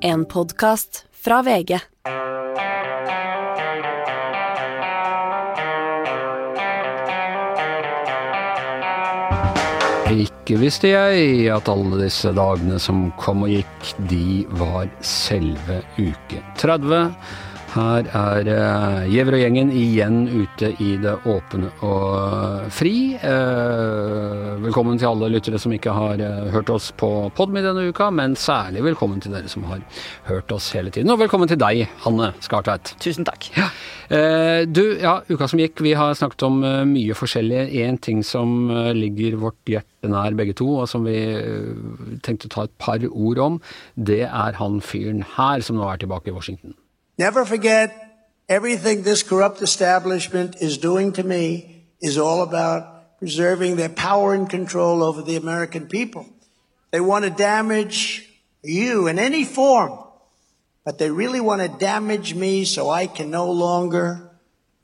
En podkast fra VG. Ikke visste jeg at alle disse dagene som kom og gikk, de var selve uke 30. Her er uh, Gjever og gjengen igjen ute i det åpne og fri. Eh, velkommen til alle lyttere som ikke har eh, hørt oss på Podmy denne uka, men særlig velkommen til dere som har hørt oss hele tiden. Og velkommen til deg, Hanne Skartveit. Tusen takk. Ja. du, ja, uka som gikk, vi har snakket om eh, mye forskjellig. En ting som eh, ligger vårt hjerte nær begge to, og som vi eh, tenkte å ta et par ord om, det er han fyren her som nå er tilbake i Washington. Never forget, everything this corrupt establishment is doing to me is all about preserving their power and control over the American people. They want to damage you in any form, but they really want to damage me so I can no longer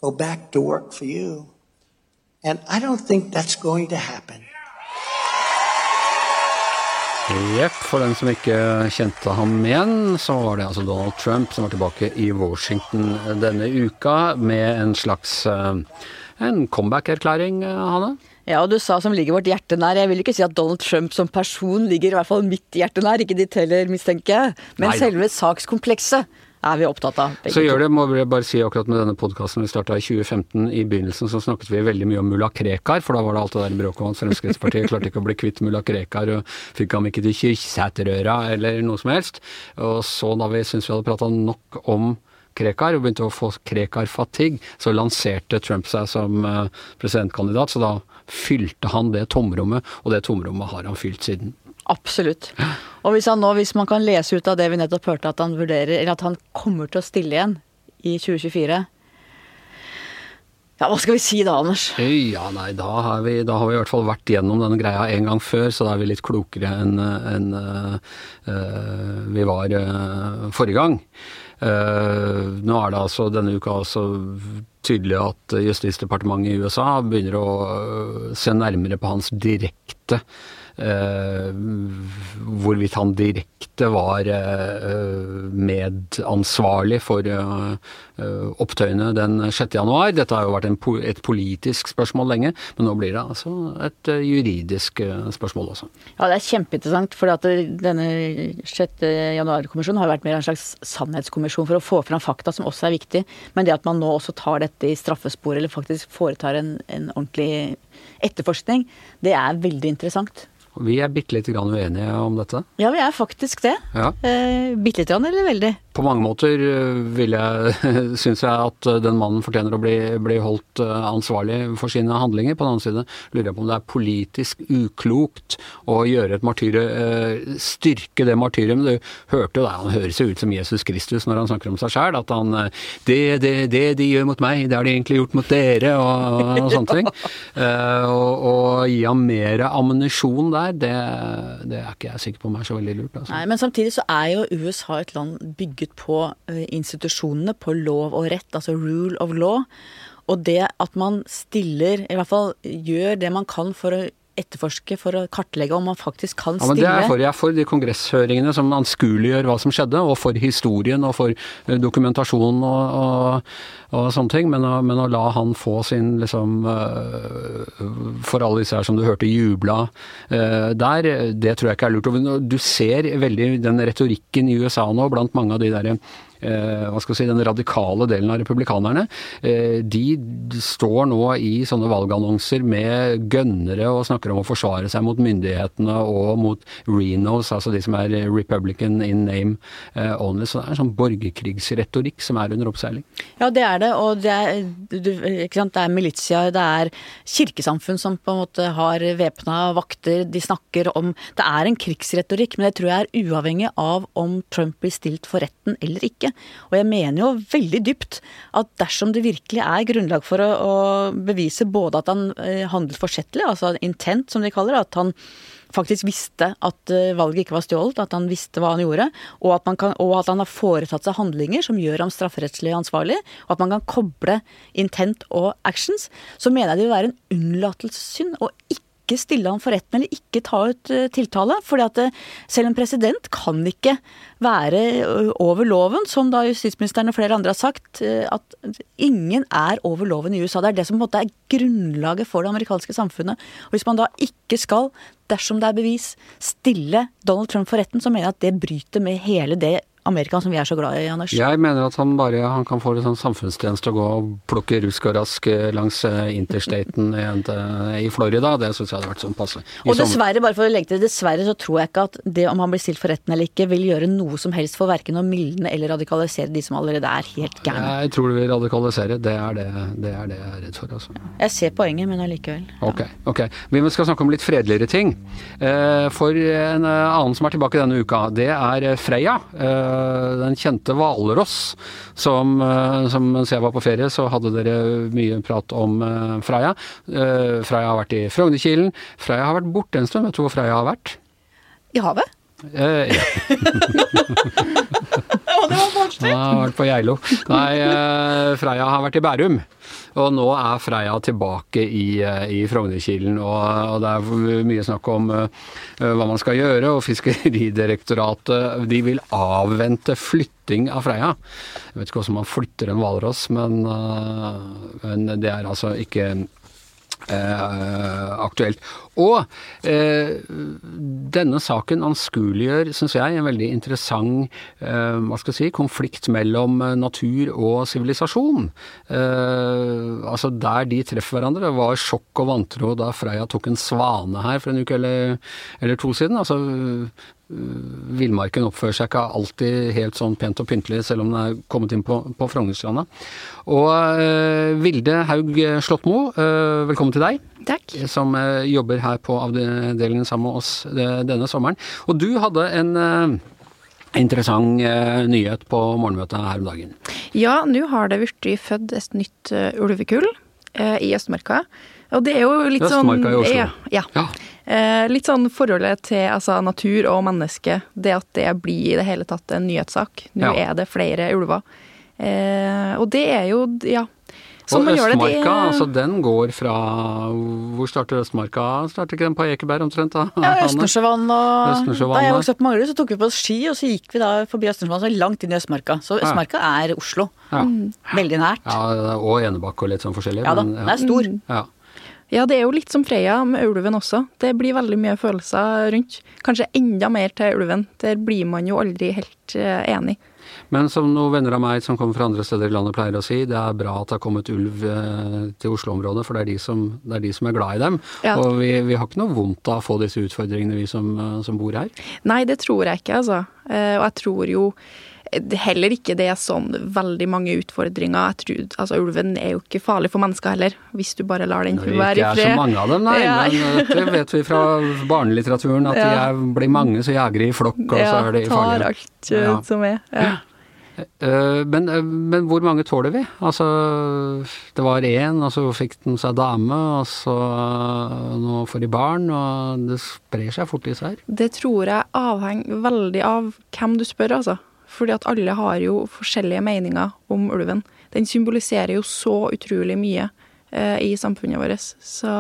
go back to work for you. And I don't think that's going to happen. Jepp, for den som ikke kjente ham igjen, så var det altså Donald Trump som var tilbake i Washington denne uka med en slags eh, en comeback-erklæring, eh, Hanne? Ja, og du sa som ligger vårt hjerte nær. Jeg vil ikke si at Donald Trump som person ligger i hvert fall mitt hjerte nær, ikke ditt heller, mistenker jeg. Men Nei. selve sakskomplekset er vi opptatt av. begge Så gjør det, må jeg bare si akkurat med denne podkasten vi starta i 2015, i begynnelsen så snakket vi veldig mye om mulla Krekar, for da var det alt det der bråket om at Fremskrittspartiet klarte ikke å bli kvitt mulla Krekar, og fikk ham ikke til Kyrksæterøra eller noe som helst. Og så da vi syntes vi hadde prata nok om Krekar, og begynte å få Krekar-fatigue, så lanserte Trump seg som eh, presidentkandidat, så da fylte han det tomrommet, og det tomrommet har han fylt siden. Absolutt. Og hvis han nå, hvis man kan lese ut av det vi nettopp hørte, at han vurderer, eller at han kommer til å stille igjen i 2024 Ja, hva skal vi si da, Anders? Ja, nei, da har, vi, da har vi i hvert fall vært gjennom denne greia en gang før, så da er vi litt klokere enn en, øh, øh, vi var uh, forrige gang. Uh, nå er det altså denne uka altså tydelig at Justisdepartementet i USA begynner å se nærmere på hans direkte eh, hvorvidt han direkte var eh, medansvarlig for eh, eh, opptøyene den 6. januar. Dette har jo vært po- et politisk spørsmål lenge, men nå blir det altså et eh, juridisk eh, spørsmål også. Ja, det er kjempeinteressant, for denne 6. januar-kommisjonen har vært mer en slags sannhetskommisjon for å få fram fakta, som også er viktig. Men det at man nå også tar dette i straffesporet, eller faktisk foretar en, en ordentlig etterforskning, det er veldig interessant. Vi er bitte lite grann uenige om dette. Ja, vi er faktisk det. Ja. Eh, Bitte lite grann, eller veldig? På mange måter øh, vil jeg, syns jeg at øh, den mannen fortjener å bli, bli holdt øh, ansvarlig for sine handlinger. På den annen side lurer jeg på om det er politisk uklokt å gjøre et martyre, styrke det martyriet. Men du hørte jo det, han høres jo ut som Jesus Kristus når han snakker om seg sjæl, at han det, det, det de gjør mot meg, det har de egentlig gjort mot dere, og, og sånne ting. Eh, og, og gi ham mer ammunisjon der, det, det er ikke jeg sikker på om er så veldig lurt. Altså. Nei, men samtidig så er jo USA et land bygget på eh, institusjonene, på lov og rett, altså rule of law. Og det at man stiller, i hvert fall gjør det man kan for å etterforske, for å kartlegge om man faktisk kan stille Ja, men det er for. Jeg er for de kongresshøringene som anskueliggjør hva som skjedde, og for historien og for eh, dokumentasjon og, og, og sånne ting. Men men å la han få sin liksom øh, For alle disse her som du hørte jubla øh, der, det tror jeg ikke er lurt. Du ser veldig den retorikken i USA nå blant mange av de derre eh, hva skal jeg si, den radikale delen av republikanerne, eh, de står nå i sånne valgannonser med gønnere og snakker om å forsvare seg mot myndighetene og mot Renos, altså de som er republican in name eh, only. Så det er en sånn borgerkrigsretorikk som er under oppseiling. Ja, det er det. Og det er, ikke sant? det er militia, det er kirkesamfunn som på en måte har væpna vakter. De snakker om Det er en krigsretorikk, men det tror jeg er uavhengig av om Trump blir stilt for retten eller ikke. Og jeg mener jo veldig dypt at dersom det virkelig er grunnlag for å, å bevise både at han eh, handlet forsettlig, altså intent som de kaller det, at han faktisk visste at eh, valget ikke var stjålet, at han visste hva han gjorde, og at, kan, og at han har foretatt seg handlinger som gjør ham strafferettslig ansvarlig, og at man kan koble intent og actions, så mener jeg det vil være en unnlatelsessynd å ikke ikke stille han for retten eller ikke ta ut eh, tiltale. fordi at eh, selv en president kan ikke være eh, over loven, som da justisministeren og flere andre har sagt. At ingen er over loven i USA. Det er det som på en måte er grunnlaget for det amerikanske samfunnet. Og hvis man da ikke skal, dersom det er bevis, stille Donald Trump for retten, så mener jeg at det bryter med hele det Amerika som vi er så glad i, Anders. Jeg mener at han bare han kan få litt sånn samfunnstjeneste å gå og plukke rusk og rask eh, langs eh, interstaten i, eh, Florida. Det syns jeg hadde vært sånn passe. I Og dessverre, bare for å legge til, dessverre så tror jeg ikke at det om han blir stilt for retten eller ikke, vil gjøre noe som helst for verken å mildne eller radikalisere de som allerede er helt gærne. Jeg tror det vil radikalisere. Det er det, det er det jeg er redd for, altså. Jeg ser poenget, men allikevel. Ok, ok. Vi skal snakke om litt fredeligere ting. For en annen som er tilbake denne uka, det er Freya. Eh, Den kjente hvalross som, eh, som mens jeg var på ferie, så hadde dere mye prat om Freia. Freya. Eh, har vært i Frognerkilen. Freia har vært borte en stund. Vet du hvor Freia har vært? I havet? Eh, ja. Å, det var barnslig! Geilo. Nei, Freia har vært i Bærum. Og nå er Freia tilbake i, eh, i Frognerkilen, og, og det er mye snakk om uh, hva man skal gjøre. Og Fiskeridirektoratet de vil avvente flytting av Freia. Jeg vet ikke hvordan man flytter en hvalross, men, uh, men det er altså ikke eh, aktuelt. Og eh, denne saken anskueliggjør, syns jeg, en veldig interessant eh, hva skal jeg si, konflikt mellom eh, natur og sivilisasjon. Eh, altså der de treffer hverandre. Det var sjokk og vantro da Freya tok en svane her for en uke eller, eller to siden. Altså øh, Villmarken oppfører seg ikke alltid helt sånn pent og pyntelig, selv om den er kommet inn på, på Frognerstranda. Og øh, Vilde Haug Slåttmo, øh, velkommen til deg Takk. som eh, jobber her på avdelingen sammen med oss eh, denne sommeren. Og du hadde en eh, interessant eh, nyhet på morgenmøtet her om dagen. Ja, nå har det blitt født et nytt uh, ulvekull i Østmarka. Og det er jo litt sånn Østmarka i Oslo. Ja. ja. Ja. Litt sånn forholdet til altså, natur og menneske. Det at det blir i det hele tatt en nyhetssak. Nå Ja. er det flere ulver. Eh, og det er jo, ja Som og man det, det Østmarka, altså den går fra Hvor starter Østmarka? Starter ikke den på Ekeberg omtrent? da? Ja? Østensjøvann og Østensjøvann, Da jeg vokste opp på Manglerud, så tok vi på oss ski, og så gikk vi da forbi Østensjøvann så langt inn i Østmarka. Så Ja. Østmarka er Oslo. Ja. Veldig nært. ja, og Enebakk og litt sånn forskjellig. Ja da, men, den er stor. Ja. Ja, det er jo litt som Freya med ulven også. Det blir veldig mye følelser rundt. Kanskje enda mer til ulven. Der blir man jo aldri helt eh, enig. Men som noen venner av meg som kommer fra andre steder i landet pleier å si, det er bra at det har kommet ulv eh, til Oslo-området, for det er, de som, det er de som er glad i dem. Ja. Og vi, vi har ikke noe vondt av å få disse utfordringene, vi som, eh, som bor her. Nei, det tror jeg ikke, altså. Eh, og jeg tror jo heller ikke det er sånn veldig mange utfordringer. Tror, altså Ulven er jo ikke farlig for mennesker heller, hvis du bare lar den Når det være ikke er så mange av dem, nei, Ja. men eh, det vet vi fra barnelitteraturen, at de Ja. er, blir mange, så jager de i flokk, og så er de tar alt eh, Ja. som er. Ja. Eh, men, men hvor mange tåler vi? Altså, det var én, og så fikk den seg dame, og så nå får de barn, og det sprer seg fort disse her. Det tror jeg avhenger veldig av hvem du spør, altså. Fordi at alle har jo forskjellige meninger om ulven. Den symboliserer jo så utrolig mye eh, i samfunnet vårt. Så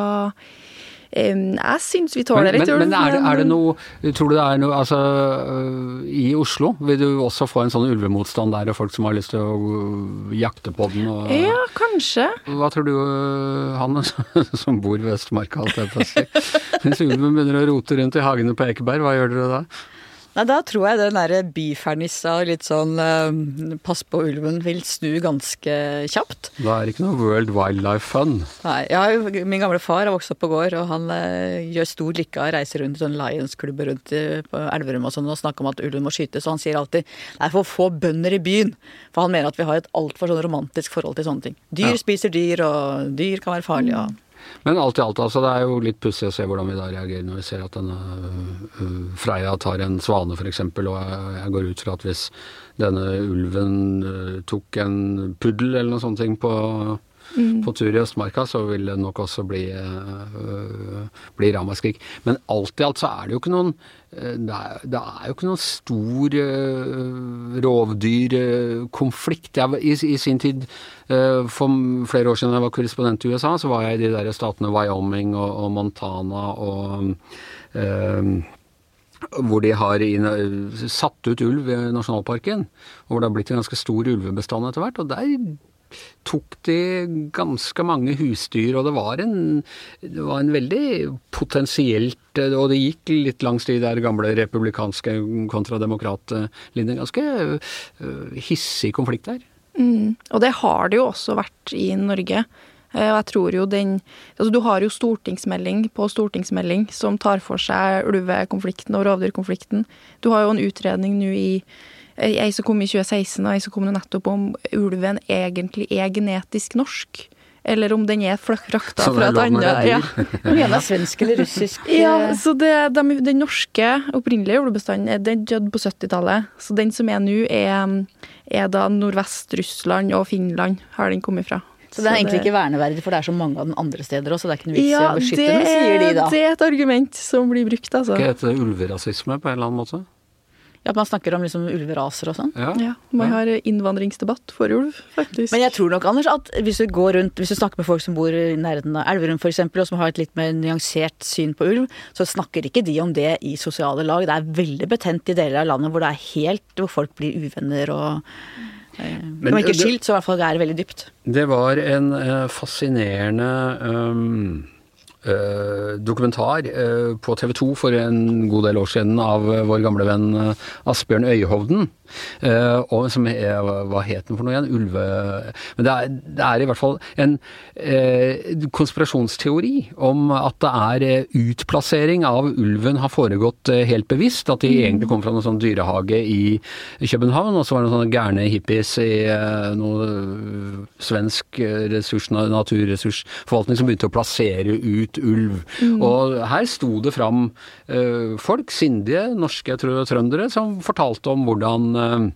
jeg syns vi tåler litt men, ulv. men er, det- er det noe Tror du det er noe Altså, øh, i Oslo vil du også få en sånn ulvemotstand der, og folk som har lyst til å øh, jakte på den? Og, Ja, kanskje. Hva tror du, han som bor ved Østmarka, alt det på å si. Hvis ulven begynner å rote rundt i hagene på Ekeberg, hva gjør dere da? Nei, Da tror jeg den derre byfernissa, litt sånn uh, pass på ulven, vil snu ganske kjapt. Da er det ikke noe World Wildlife Fun. Nei, jeg Min gamle far har vokst opp på gård, og han uh, gjør stor lykke av å reise rundt i sånne Lions-klubber rundt i, på Elverum og sånn og snakke om at ulven må skytes. Og han sier alltid det er for få bønder i byen. For han mener at vi har et altfor sånn romantisk forhold til sånne ting. Dyr Ja. spiser dyr, og dyr kan være farlige. Og... Men alt i alt, altså, det er jo litt pussig å se hvordan vi da reagerer når vi ser at denne øh, Freia tar en svane f.eks., og jeg, går ut fra at hvis denne ulven øh, tok en puddel eller noe sånt ting på, på tur i Østmarka, så vil det nok også bli, øh, bli ramaskrik. Men alt i alt så er det jo ikke noen øh, det er, det er jo ikke noen stor øh, rovdyrkonflikt. Jeg I, I sin tid, øh, for flere år siden jeg var korrespondent i USA, så var jeg i de der statene Wyoming og, og Montana og øh, hvor de har satt ut ulv i nasjonalparken. Og hvor det har blitt en ganske stor ulvebestand etter hvert. Og der tok de ganske mange husdyr, og det var en, det var en veldig potensielt Og det gikk litt langs de der gamle republikanske kontra demokratlinjene. Ganske øh, hissig konflikt der. Mm. Og det har det jo også vært i Norge. Eh, Og jeg tror jo den Altså du har jo stortingsmelding på stortingsmelding som tar for seg ulvekonflikten og rovdyrkonflikten. Du har jo en utredning nå i Ei som kom i 2016, og ei som kom nettopp om ulven egentlig er genetisk norsk. Eller om den er frakta fra er et annet ja. Den ene er svensk eller russisk. Ja, eh, så det, de, Den norske opprinnelige ulvebestanden er- den døde på 70-tallet. Så den som er nå, er, er da Nordvest-Russland og Finland, har den kommet fra. Så det er egentlig ikke verneverdig, for det er så mange av den andre steder også. Det er ikke noe vits i ja, å beskytte den, sier de er, da. det er et argument som blir brukt, altså. Skal det hete ulverasisme på en eller annen måte? Ja, at man snakker om liksom ulveraser og sånn. Ja. Ja, man har innvandringsdebatt for ulv, faktisk. Men jeg tror nok, Anders, at hvis du går rundt, hvis du snakker med folk som bor i nærheten av Elverum f.eks., og som har et litt mer nyansert syn på ulv, så snakker ikke de om det i sosiale lag. Det er veldig betent i deler av landet hvor det er helt hvor folk blir uvenner og eh, Men Om ikke skilt, så i hvert fall er det veldig dypt. Det var en eh, fascinerende ehm, eh, dokumentar eh, på TV 2 for en god del år siden av eh, vår gamle venn eh, Asbjørn Øyhovden. eh, og som er, Hva het den for noe igjen? Ulve... Men det er, det er i hvert fall en eh, konspirasjonsteori om at det er eh, utplassering av ulven har foregått eh, helt bevisst. At de egentlig kom fra noen sånn dyrehage i København, og så var det noen sånne gærne hippies i eh, noe svensk eh, ressurs, na- naturressursforvaltning som begynte å plassere ut ulv. Og her sto det fram uh, folk, sindige norske trøndere, som fortalte om hvordan uh,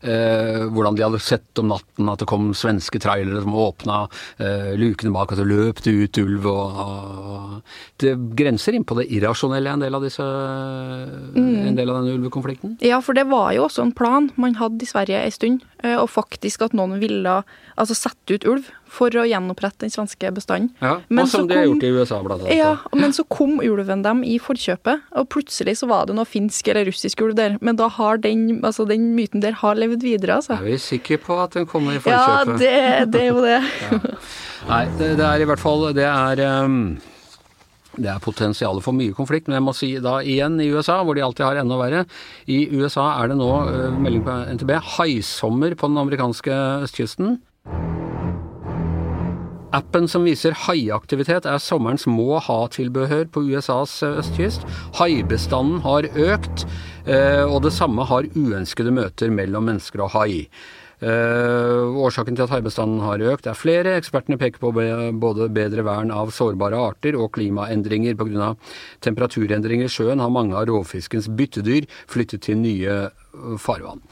Eh, hvordan de hadde sett om natten at det kom svenske trailere som åpna eh, lukene bak, og så løp det ut ulv og, og Det grenser inn på det irrasjonelle, en del av disse En del av denne ulvekonflikten. Ja, for det var jo også en plan man hadde i Sverige en stund, eh, og faktisk at noen ville altså, sette ut ulv for å gjenopprette den svenske bestanden. Ja, Men og som de har gjort i USA, blant annet. Ja, men så kom ulven dem i forkjøpet, og plutselig så var det noe finsk eller russisk ulv der. Men da har den, altså den myten der har levd videre, altså. Er vi sikre på at den kommer i Ja, forkjøpet? det, det er jo det. Nei, det, det er i hvert fall Det er um det er potensialet for mye konflikt, men jeg må si da igjen i USA, hvor de alltid har enda verre. I USA er det nå, eh, melding på NTB, haisommer på den amerikanske østkysten. Appen som viser haiaktivitet er sommerens må ha-tilbehør på USAs eh, østkyst. Haibestanden har økt, eh, og det samme har uønskede møter mellom mennesker og hai. Uh, årsaken til at haibestanden har økt er flere. Ekspertene peker på både bedre vern av sårbare arter og klimaendringer. Pga. temperaturendringer i sjøen har mange av rovfiskens byttedyr flyttet til nye farvann.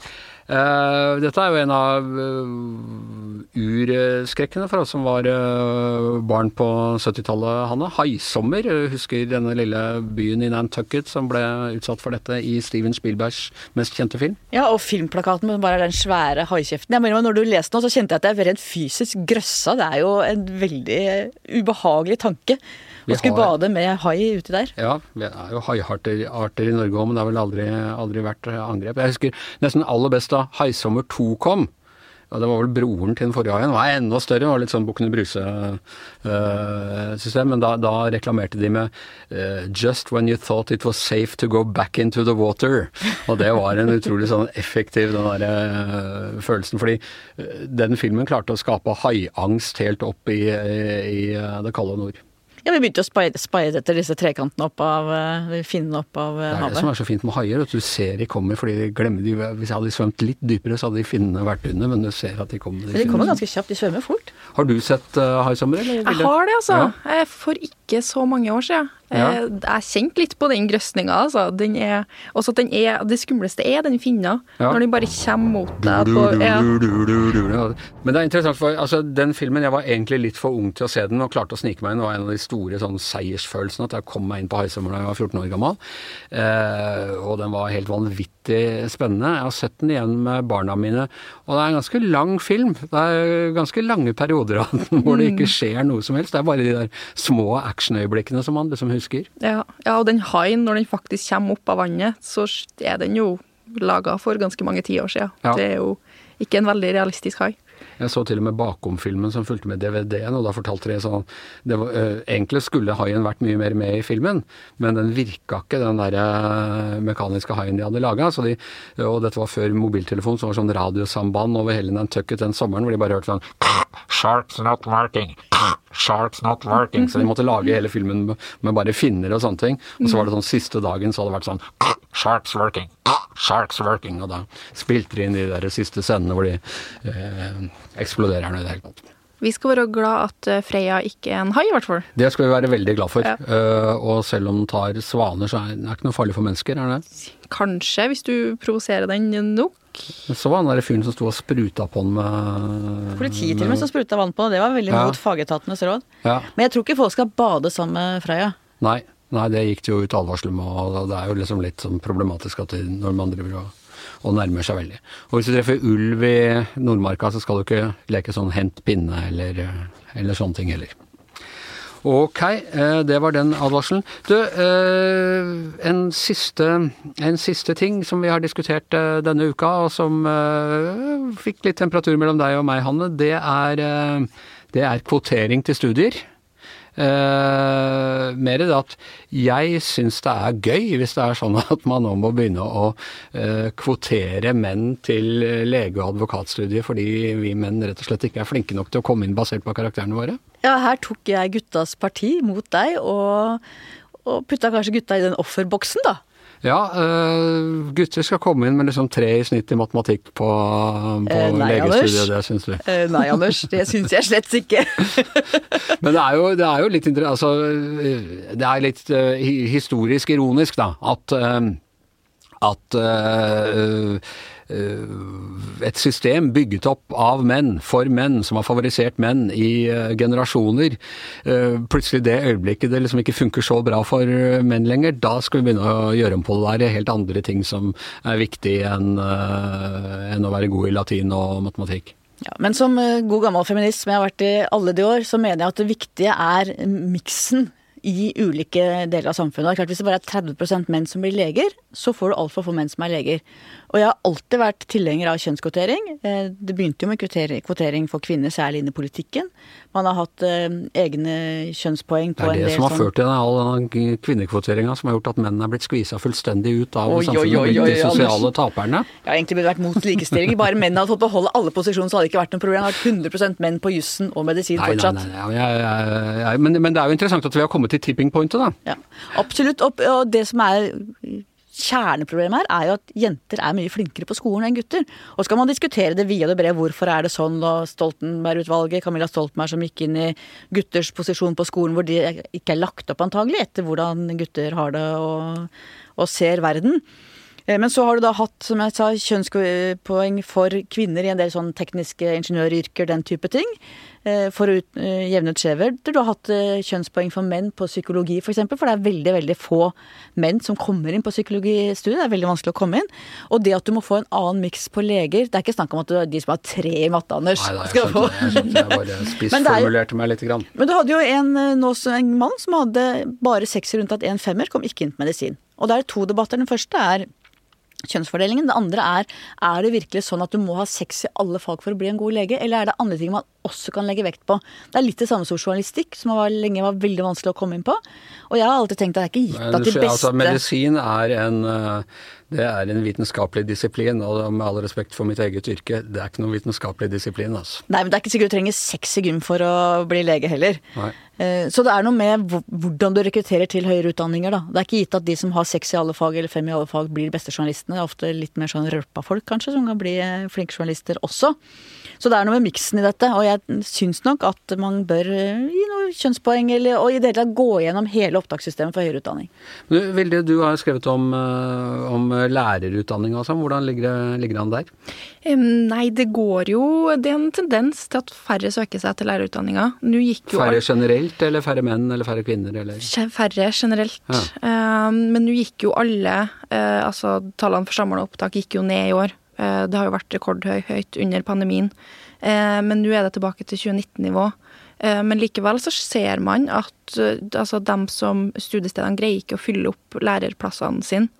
Eh, dette er jo en av uh, urskrekkene for oss som var eh, barn på 70-tallet, Hanne. Haisommer. Husker denne lille byen i Nantucket som ble utsatt for dette i Steven Spielbergs mest kjente film. Ja, og filmplakaten med bare den svære haikjeften. Jeg mener, når du leste den, så kjente jeg at jeg rent fysisk grøssa. Det er jo en veldig ubehagelig tanke. Vi skulle har- bade med hai uti der. Ja, det er jo haiarter i Norge òg, men det har vel aldri, aldri vært eh, angrep. Jeg husker nesten aller best da Haisommer 2 kom. Ja, det var vel broren til den forrige haien. Den var enda større, det var litt sånn Bukkene Bruse-system. men da, da reklamerte de med uh, 'Just when you thought it was safe to go back into the water'. Og det var en utrolig sånn effektiv den der, uh, følelsen. Fordi uh, den filmen klarte å skape haiangst helt opp i, i, i det kalde nord. Ja, Vi begynte å speide, etter disse trekantene opp av eh, finnene opp av havet. Det er det som er så fint med haier, at du ser de kommer fordi de glemmer de, Hvis jeg hadde svømt litt dypere, så hadde de finnene vært under, men du ser at de kommer. De, de kommer ganske kjapt, de svømmer fort. Har du sett uh, High Summer, eller? Jeg har det, altså. Ja. For ikke så mange år siden. Ja. Eh, Jeg kjente litt på den grøsninga, altså. Den er, også at den er, det skumleste er den finna. Ja. Når den bare kommer mot deg på ja. Men det er interessant, for altså, den filmen Jeg var egentlig litt for ung til å se den, og klarte å snike meg inn. Det var en av de store sånn, seiersfølelsene at jeg kom meg inn på High Summer da jeg var 14 år gammel. Eh, og den var helt vanvittig spennende. Jeg har sett den igjen med barna mine, og det er en ganske lang film. Det er ganske lange perioder av den hvor det ikke skjer noe som helst. Det er bare de der små actionøyeblikkene som man liksom husker. Ja, ja, og den haien, når den faktisk kommer opp av vannet, så er den jo laga for ganske mange tiår siden. Ja. Det er jo ikke en veldig realistisk hai. Jeg så til og med bakom-filmen som fulgte med DVD-en, og da fortalte de sånn det var, øh, Egentlig skulle haien vært mye mer med i filmen, men den virka ikke, den der øh, mekaniske haien de hadde laga. De, og dette var før mobiltelefon, så det var sånn radiosamband over hele Nantucket den sommeren, hvor de bare hørte sånn Sharks not working. Sharks not working. Så de måtte lage hele filmen med bare finner og sånne ting. Og så var det sånn siste dagen så hadde det vært sånn Sharks working. Sharks working. Og da spilte de inn de der siste scenene hvor de eh, eksploderer ned i det hele tatt. Vi skal være glad at eh, Freya ikke er en hai, i hvert fall. Det skal vi være veldig glad for. Ja. Uh, og selv om den tar svaner, så er den ikke noe farlig for mennesker, er det? Kanskje, hvis du provoserer den nok. Så var han der fyren som sto og spruta på den med Politiet til og med som spruta vann på den, Det var veldig Ja. mot fagetatenes råd. Ja. Men jeg tror ikke folk skal bade sammen med Freya. Nei, nei, det gikk det jo ut advarsler med, og det er jo liksom litt sånn problematisk at når man driver og, og nærmer seg veldig. Og hvis du treffer ulv i Nordmarka, så skal du ikke leke sånn hent pinne eller, eller sånne ting heller. Ok, eh, det var den advarselen. Du, eh, en siste, en siste ting som vi har diskutert eh, denne uka, og som eh, fikk litt temperatur mellom deg og meg, Hanne, det er, eh, det er kvotering til studier. Eh, mer det at jeg syns det er gøy hvis det er sånn at man nå må begynne å eh, kvotere menn til lege- og advokatstudiet fordi vi menn rett og slett ikke er flinke nok til å komme inn basert på karakterene våre. Ja, her tok jeg guttas parti mot deg, og, og putta kanskje gutta i den offerboksen, da. Ja, øh, gutter skal komme inn med liksom tre i snitt i matematikk på, på Eh, nei, legestudiet, Anders. det syns du. Eh, nei, Anders, det syns jeg slett ikke. Men det er jo, det er jo litt altså, øh, Det er litt uh, historisk ironisk, da, at uh, at uh, et system bygget opp av menn, for menn, som har favorisert menn i øh, generasjoner, øh, plutselig det øyeblikket det liksom ikke funker så bra for øh, menn lenger, da skal vi begynne å gjøre om på det. Det er helt andre ting som er viktig enn, enn å være god i latin og matematikk. Ja, men som eh, god gammel feminist som jeg har vært i alle de år, så mener jeg at det viktige er miksen i ulike deler av samfunnet. Det er klart Hvis det bare er 30% menn som blir leger, så får du altfor få menn som er leger. Og jeg har alltid vært tilhenger av kjønnskvotering. Eh, Det begynte jo med kvotering, for kvinner, særlig inn i politikken. Man har hatt eh, egne kjønnspoeng på på del sånn... det er det som har sånn ført til all kvinnekvoteringa som har gjort at mennene er blitt skvisa fullstendig ut av Oi, samfunnet oi, oi, de sosiale taperne. Jeg har egentlig vært mot likestilling. Bare mennene hadde fått beholde alle posisjoner, så hadde det ikke vært noe problem. Det har vært 100% menn på jussen og medisin Nei, nei, fortsatt. nei, nei, jeg, jeg, men, men det er jo interessant at vi har kommet til tipping pointet, da. Ja, absolutt. Og, og det som er kjerneproblemet her, er jo at jenter er mye flinkere på skolen enn gutter. Og skal man diskutere det via det brede, hvorfor er det sånn, og Stoltenberg-utvalget, Camilla Stoltenberg som gikk inn i gutters posisjon på skolen hvor de ikke er lagt opp antagelig etter hvordan gutter har det og, og ser verden. Eh, Men så har du da hatt, som jeg sa, kjønnspoeng for kvinner i en del sånn tekniske ingeniøryrker, den type ting. Eh, For å eh, jevne ut skjever. Du har hatt eh, kjønnspoeng for menn på psykologi, f.eks. For, eksempel, for det er veldig veldig få menn som kommer inn på psykologistudiet. Det er veldig vanskelig å komme inn. Og det at du må få en annen miks på leger Det er ikke snakk om at du, de som har tre i matte, Anders, Nei, nei, jeg skal få skjønte det. Jeg, skjønte, jeg bare det er spissformulerte meg litt. grann. Men du hadde jo en, en mann som hadde bare sekser unntatt en femmer, kom ikke inn på medisin. Og da er det to debatter. Den første er kjønnsfordelingen. Det andre er er det virkelig sånn at du må ha sex i alle fag for å bli en god lege, eller er det andre ting man også kan legge vekt på? Det er litt det samme som journalistikk, som var, lenge var veldig vanskelig å komme inn på. Og jeg har alltid tenkt at det er ikke gitt at de beste altså, medisin er en, øh, det er en vitenskapelig disiplin, og med all respekt for mitt eget yrke, det er ikke noen vitenskapelig disiplin. Altså. Nei, men det er ikke sikkert du trenger seks i gym for å bli lege heller. Nei. Eh, Så det er noe med hvordan du rekrutterer til høyere utdanninger, da. Det er ikke gitt at de som har seks i alle fag eller fem i alle fag, blir de beste journalistene. Det er ofte litt mer sånn rølpa folk, kanskje, som kan bli eh, flinke journalister også. Så det er noe med miksen i dette. Og jeg syns nok at man bør eh, gi noen kjønnspoeng, eller, og i det hele tatt gå gjennom hele opptakssystemet for høyere utdanning. Du, Vilde, du har skrevet om, eh, om lærerutdanning og sånn. Hvordan ligger det, ligger det an der? Nei, det går jo Det er en tendens til at færre søker seg til lærerutdanninga. Nå gikk jo Færre generelt, eller færre menn, eller færre kvinner, eller? Færre generelt. Ja. Men nå gikk jo alle eh, Altså tallene for samla opptak gikk jo ned i år. Eh, det har jo vært rekordhøyt under pandemien. Eh, men nå er det tilbake til 2019-nivå. Eh, men likevel så ser man at altså dem som studiestedene greier ikke å fylle opp lærerplassene sine.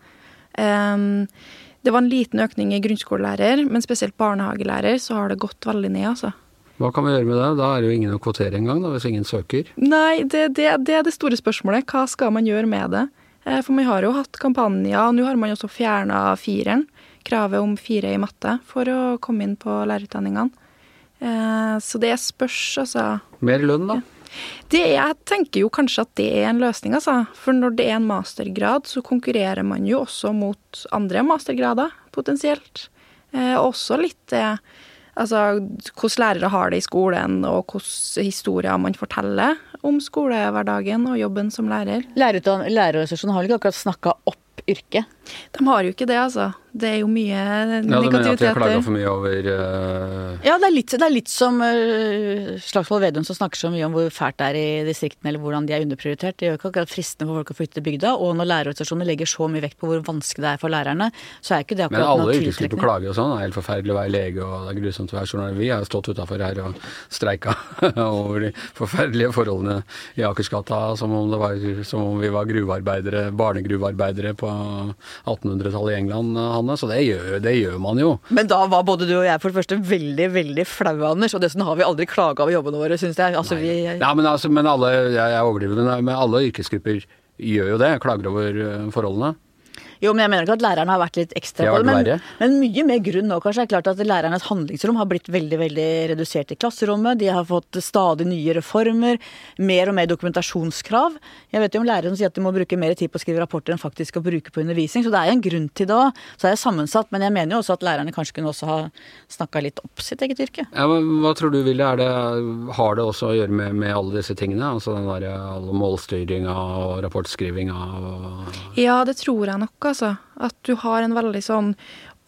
Det var en liten økning i grunnskolelærer, men spesielt barnehagelærer så har det gått veldig ned, altså. Hva kan vi gjøre med det? Da er det jo ingen å kvotere engang, hvis ingen søker. Nei, det, det, det er det store spørsmålet. Hva skal man gjøre med det? For vi har jo hatt kampanjer, og nå har man også fjerna fireren. Kravet om fire i matte for å komme inn på lærerutdanningene. Eh, Så det spørs, altså. Mer lønn, da? Det, jeg tenker jo kanskje at det er en løsning, altså. For når det er en mastergrad, så konkurrerer man jo også mot andre mastergrader, potensielt. Eh, også litt det Altså hvordan lærere har det i skolen, og hvilke historier man forteller om skolehverdagen og jobben som lærer. Lærerorganisasjonen har vel ikke akkurat snakka opp yrket? De har jo ikke det, altså. Det er jo mye negativitet. Ja, du mener at de har klaga for mye over uh... Ja, det er litt, det er litt som uh, Slagsvold Vedum som snakker så mye om hvor fælt det er i distriktene, eller hvordan de er underprioritert. Det gjør ikke akkurat fristende for folk å flytte til bygda. Og når lærerorganisasjonene legger så mye vekt på hvor vanskelig det er for lærerne, så er ikke det Men akkurat alle noe yrkesgrupper tiltrekkende. klager og sånn. Det er helt forferdelig å være lege, og det er grusomt å være journalist. Vi har stått utafor her og streika over de forferdelige forholdene i Akersgata, som om, det var, som om vi var gruvearbeidere, barnegruvearbeidere på 1800-tallet i England, Hanne. Så det gjør, det gjør man jo. Men da var både du og jeg for det første veldig, veldig flaue, Anders. Og dessuten har vi aldri klaga over jobbene våre, syns jeg. Altså, vi, Ja, men, altså, men alle, jeg, jeg overdriver, men, men alle yrkesgrupper gjør jo det. Klager over eh, forholdene. Jo, men jeg mener ikke at lærerne har vært litt ekstra på det. Men, men mye mer grunn nå, kanskje. Det er klart at lærernes handlingsrom har blitt veldig veldig redusert i klasserommet. De har fått stadig nye reformer. Mer og mer dokumentasjonskrav. Jeg vet jo om lærere som sier at de må bruke mer tid på å skrive rapporter enn faktisk å bruke på undervisning. Så det er jo en grunn til det òg. Så er det sammensatt. Men jeg mener jo også at lærerne kanskje kunne også ha snakka litt opp sitt eget yrke. Ja, men Hva tror du, Vilde? Er det, har det også å gjøre med, med alle disse tingene? Altså den derre målstyringa og rapportskrivinga og Ja, det tror jeg nok, altså. At du har en veldig sånn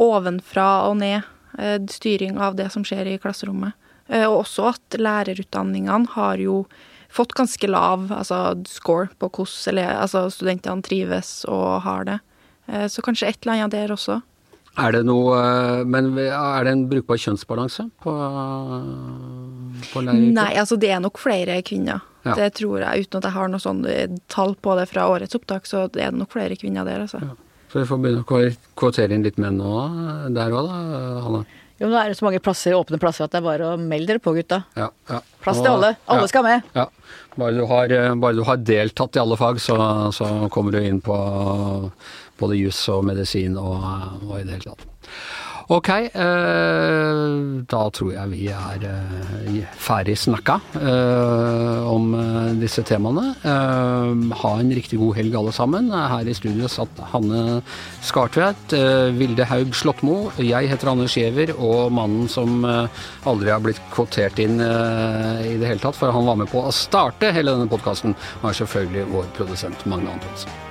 ovenfra og ned eh, styring av det som skjer i klasserommet. Eh, og også at lærerutdanningene har jo fått ganske lav altså, score på hvordan altså, studentene trives og har det. Eh, så kanskje et eller annet der også. Er det noe Men er det en brukbar kjønnsbalanse på, på læreryrket? Nei, altså det er nok flere kvinner. Ja. Det tror jeg, uten at jeg har noe sånn tall på det fra årets opptak, så er det nok flere kvinner der, altså. Så vi får begynne å kvotere inn litt menn nå, der òg da, Hanne? Jo, nå er det så mange plasser, åpne plasser at det er bare å melde dere på, gutta. Ja, ja. Plass til alle. Alle ja. skal med. Ja. Bare du, har, bare du har deltatt i alle fag, så, så kommer du inn på både juss og medisin og, og i det hele tatt. Ok, eh, da tror jeg vi er eh, ferdig snakka eh, om disse temaene. Ha en riktig god helg alle sammen. Her i studio satt Hanne Skartvedt, Vilde Haug Slåttmo, jeg heter Anders Giæver, og mannen som aldri har blitt kvotert inn i det hele tatt, for han var med på å starte hele denne podkasten, var selvfølgelig vår produsent Magne Antonsen.